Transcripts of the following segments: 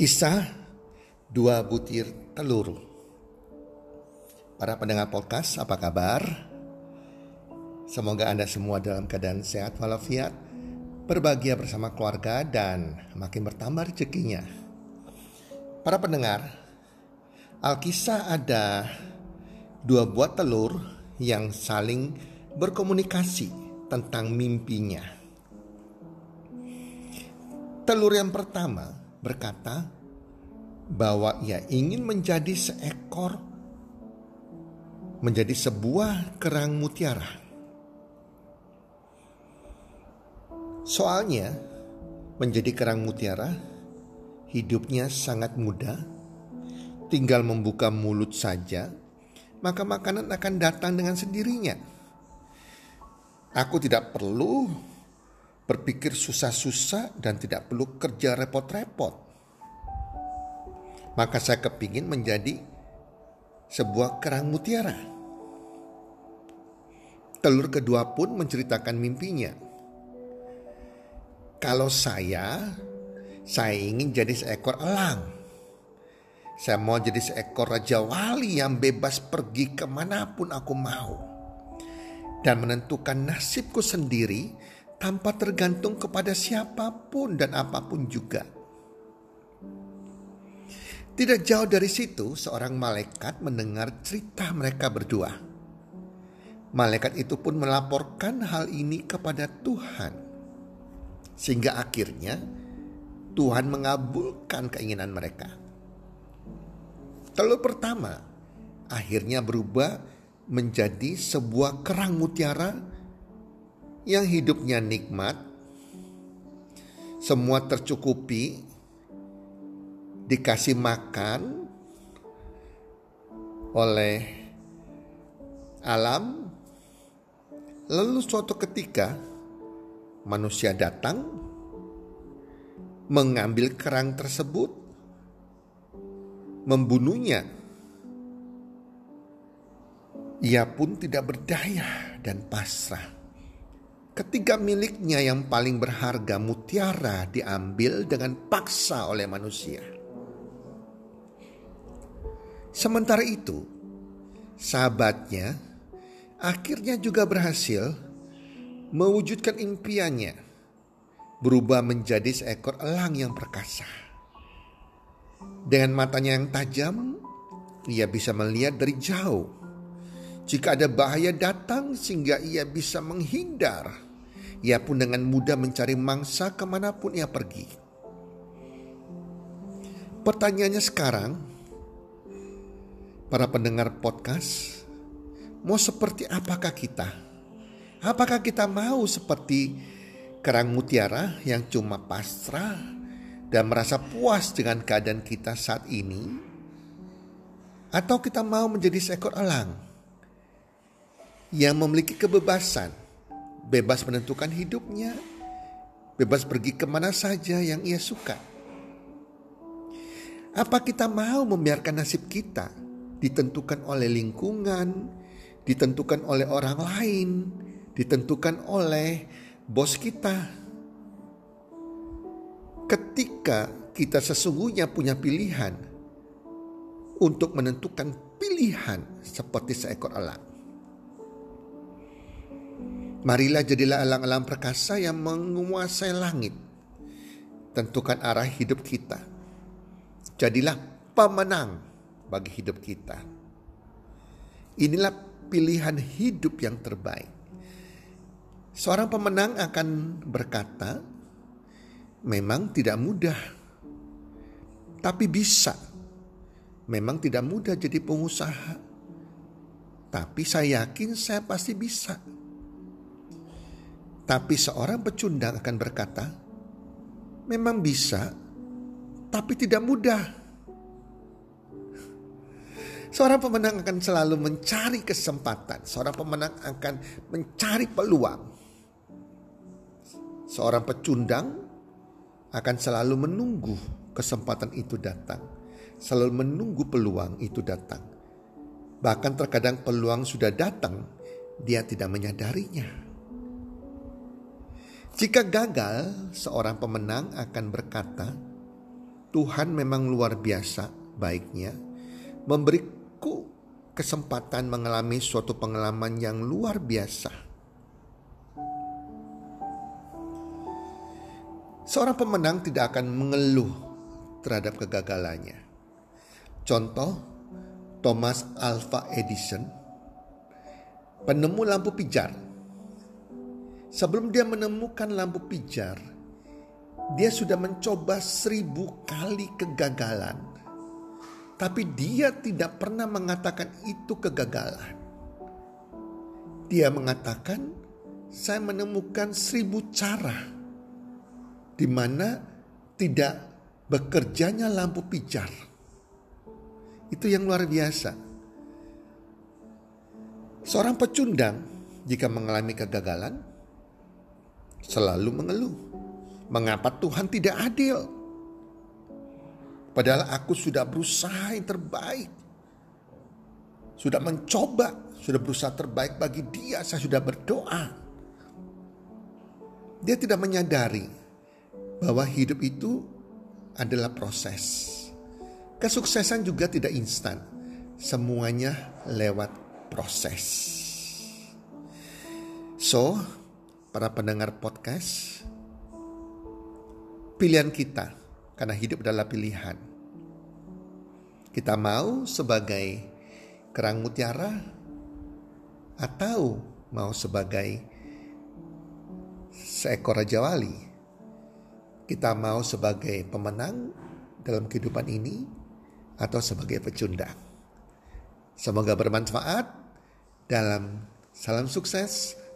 Kisah dua butir telur. Para pendengar podcast, apa kabar? Semoga Anda semua dalam keadaan sehat walafiat, berbahagia bersama keluarga dan makin bertambah rezekinya. Para pendengar, Alkisah ada dua buah telur yang saling berkomunikasi tentang mimpinya. Telur yang pertama berkata bahwa ia ingin menjadi seekor menjadi sebuah kerang mutiara. Soalnya menjadi kerang mutiara hidupnya sangat mudah. Tinggal membuka mulut saja, maka makanan akan datang dengan sendirinya. Aku tidak perlu berpikir susah-susah dan tidak perlu kerja repot-repot. Maka saya kepingin menjadi sebuah kerang mutiara. Telur kedua pun menceritakan mimpinya. Kalau saya, saya ingin jadi seekor elang. Saya mau jadi seekor raja wali yang bebas pergi ke mana pun aku mau. Dan menentukan nasibku sendiri tanpa tergantung kepada siapa pun dan apa pun juga. Tidak jauh dari situ, seorang malaikat mendengar cerita mereka berdua. Malaikat itu pun melaporkan hal ini kepada Tuhan, sehingga akhirnya Tuhan mengabulkan keinginan mereka. Telur pertama akhirnya berubah menjadi sebuah kerang mutiara yang hidupnya nikmat, semua tercukupi, dikasih makan oleh alam, lalu suatu ketika manusia datang mengambil kerang tersebut, membunuhnya. Ia pun tidak berdaya dan pasrah. Ketiga miliknya yang paling berharga mutiara diambil dengan paksa oleh manusia. Sementara itu, sahabatnya akhirnya juga berhasil mewujudkan impiannya berubah menjadi seekor elang yang perkasa. Dengan matanya yang tajam, ia bisa melihat dari jauh. Jika ada bahaya datang sehingga ia bisa menghindar ia pun dengan mudah mencari mangsa ke mana pun ia pergi. Pertanyaannya sekarang, para pendengar podcast, mau seperti apakah kita? Apakah kita mau seperti kerang mutiara yang cuma pasrah dan merasa puas dengan keadaan kita saat ini? Atau kita mau menjadi seekor elang yang memiliki kebebasan bebas menentukan hidupnya, bebas pergi ke mana saja yang ia suka. Apa kita mau membiarkan nasib kita ditentukan oleh lingkungan, ditentukan oleh orang lain, ditentukan oleh bos kita? Ketika kita sesungguhnya punya pilihan untuk menentukan pilihan seperti seekor elang. Marilah jadilah elang-elang perkasa yang menguasai langit. Tentukan arah hidup kita. Jadilah pemenang bagi hidup kita. Inilah pilihan hidup yang terbaik. Seorang pemenang akan berkata, "Memang tidak mudah, tapi bisa. Memang tidak mudah jadi pengusaha, tapi saya yakin saya pasti bisa." Tapi seorang pecundang akan berkata, "Memang bisa, tapi tidak mudah." Seorang pemenang akan selalu mencari kesempatan, seorang pemenang akan mencari peluang. Seorang pecundang akan selalu menunggu kesempatan itu datang, selalu menunggu peluang itu datang. Bahkan terkadang peluang sudah datang, dia tidak menyadarinya. Jika gagal, seorang pemenang akan berkata, "Tuhan memang luar biasa baiknya, memberiku kesempatan mengalami suatu pengalaman yang luar biasa." Seorang pemenang tidak akan mengeluh terhadap kegagalannya. Contoh, Thomas Alva Edison, penemu lampu pijar Sebelum dia menemukan lampu pijar, dia sudah mencoba seribu kali kegagalan. Tapi dia tidak pernah mengatakan itu kegagalan. Dia mengatakan, saya menemukan seribu cara di mana tidak bekerjanya lampu pijar. Itu yang luar biasa. Seorang pecundang jika mengalami kegagalan, selalu mengeluh. Mengapa Tuhan tidak adil? Padahal aku sudah berusaha yang terbaik. Sudah mencoba, sudah berusaha terbaik bagi dia, saya sudah berdoa. Dia tidak menyadari bahwa hidup itu adalah proses. Kesuksesan juga tidak instan. Semuanya lewat proses. So, para pendengar podcast, pilihan kita karena hidup adalah pilihan. Kita mau sebagai kerang mutiara atau mau sebagai seekor raja wali. Kita mau sebagai pemenang dalam kehidupan ini atau sebagai pecundang. Semoga bermanfaat dalam salam sukses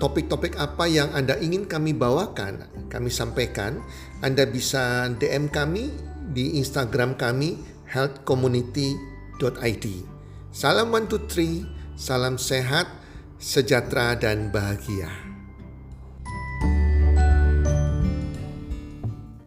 topik-topik apa yang Anda ingin kami bawakan, kami sampaikan, Anda bisa DM kami di Instagram kami healthcommunity.id. Salam one two three, salam sehat, sejahtera dan bahagia.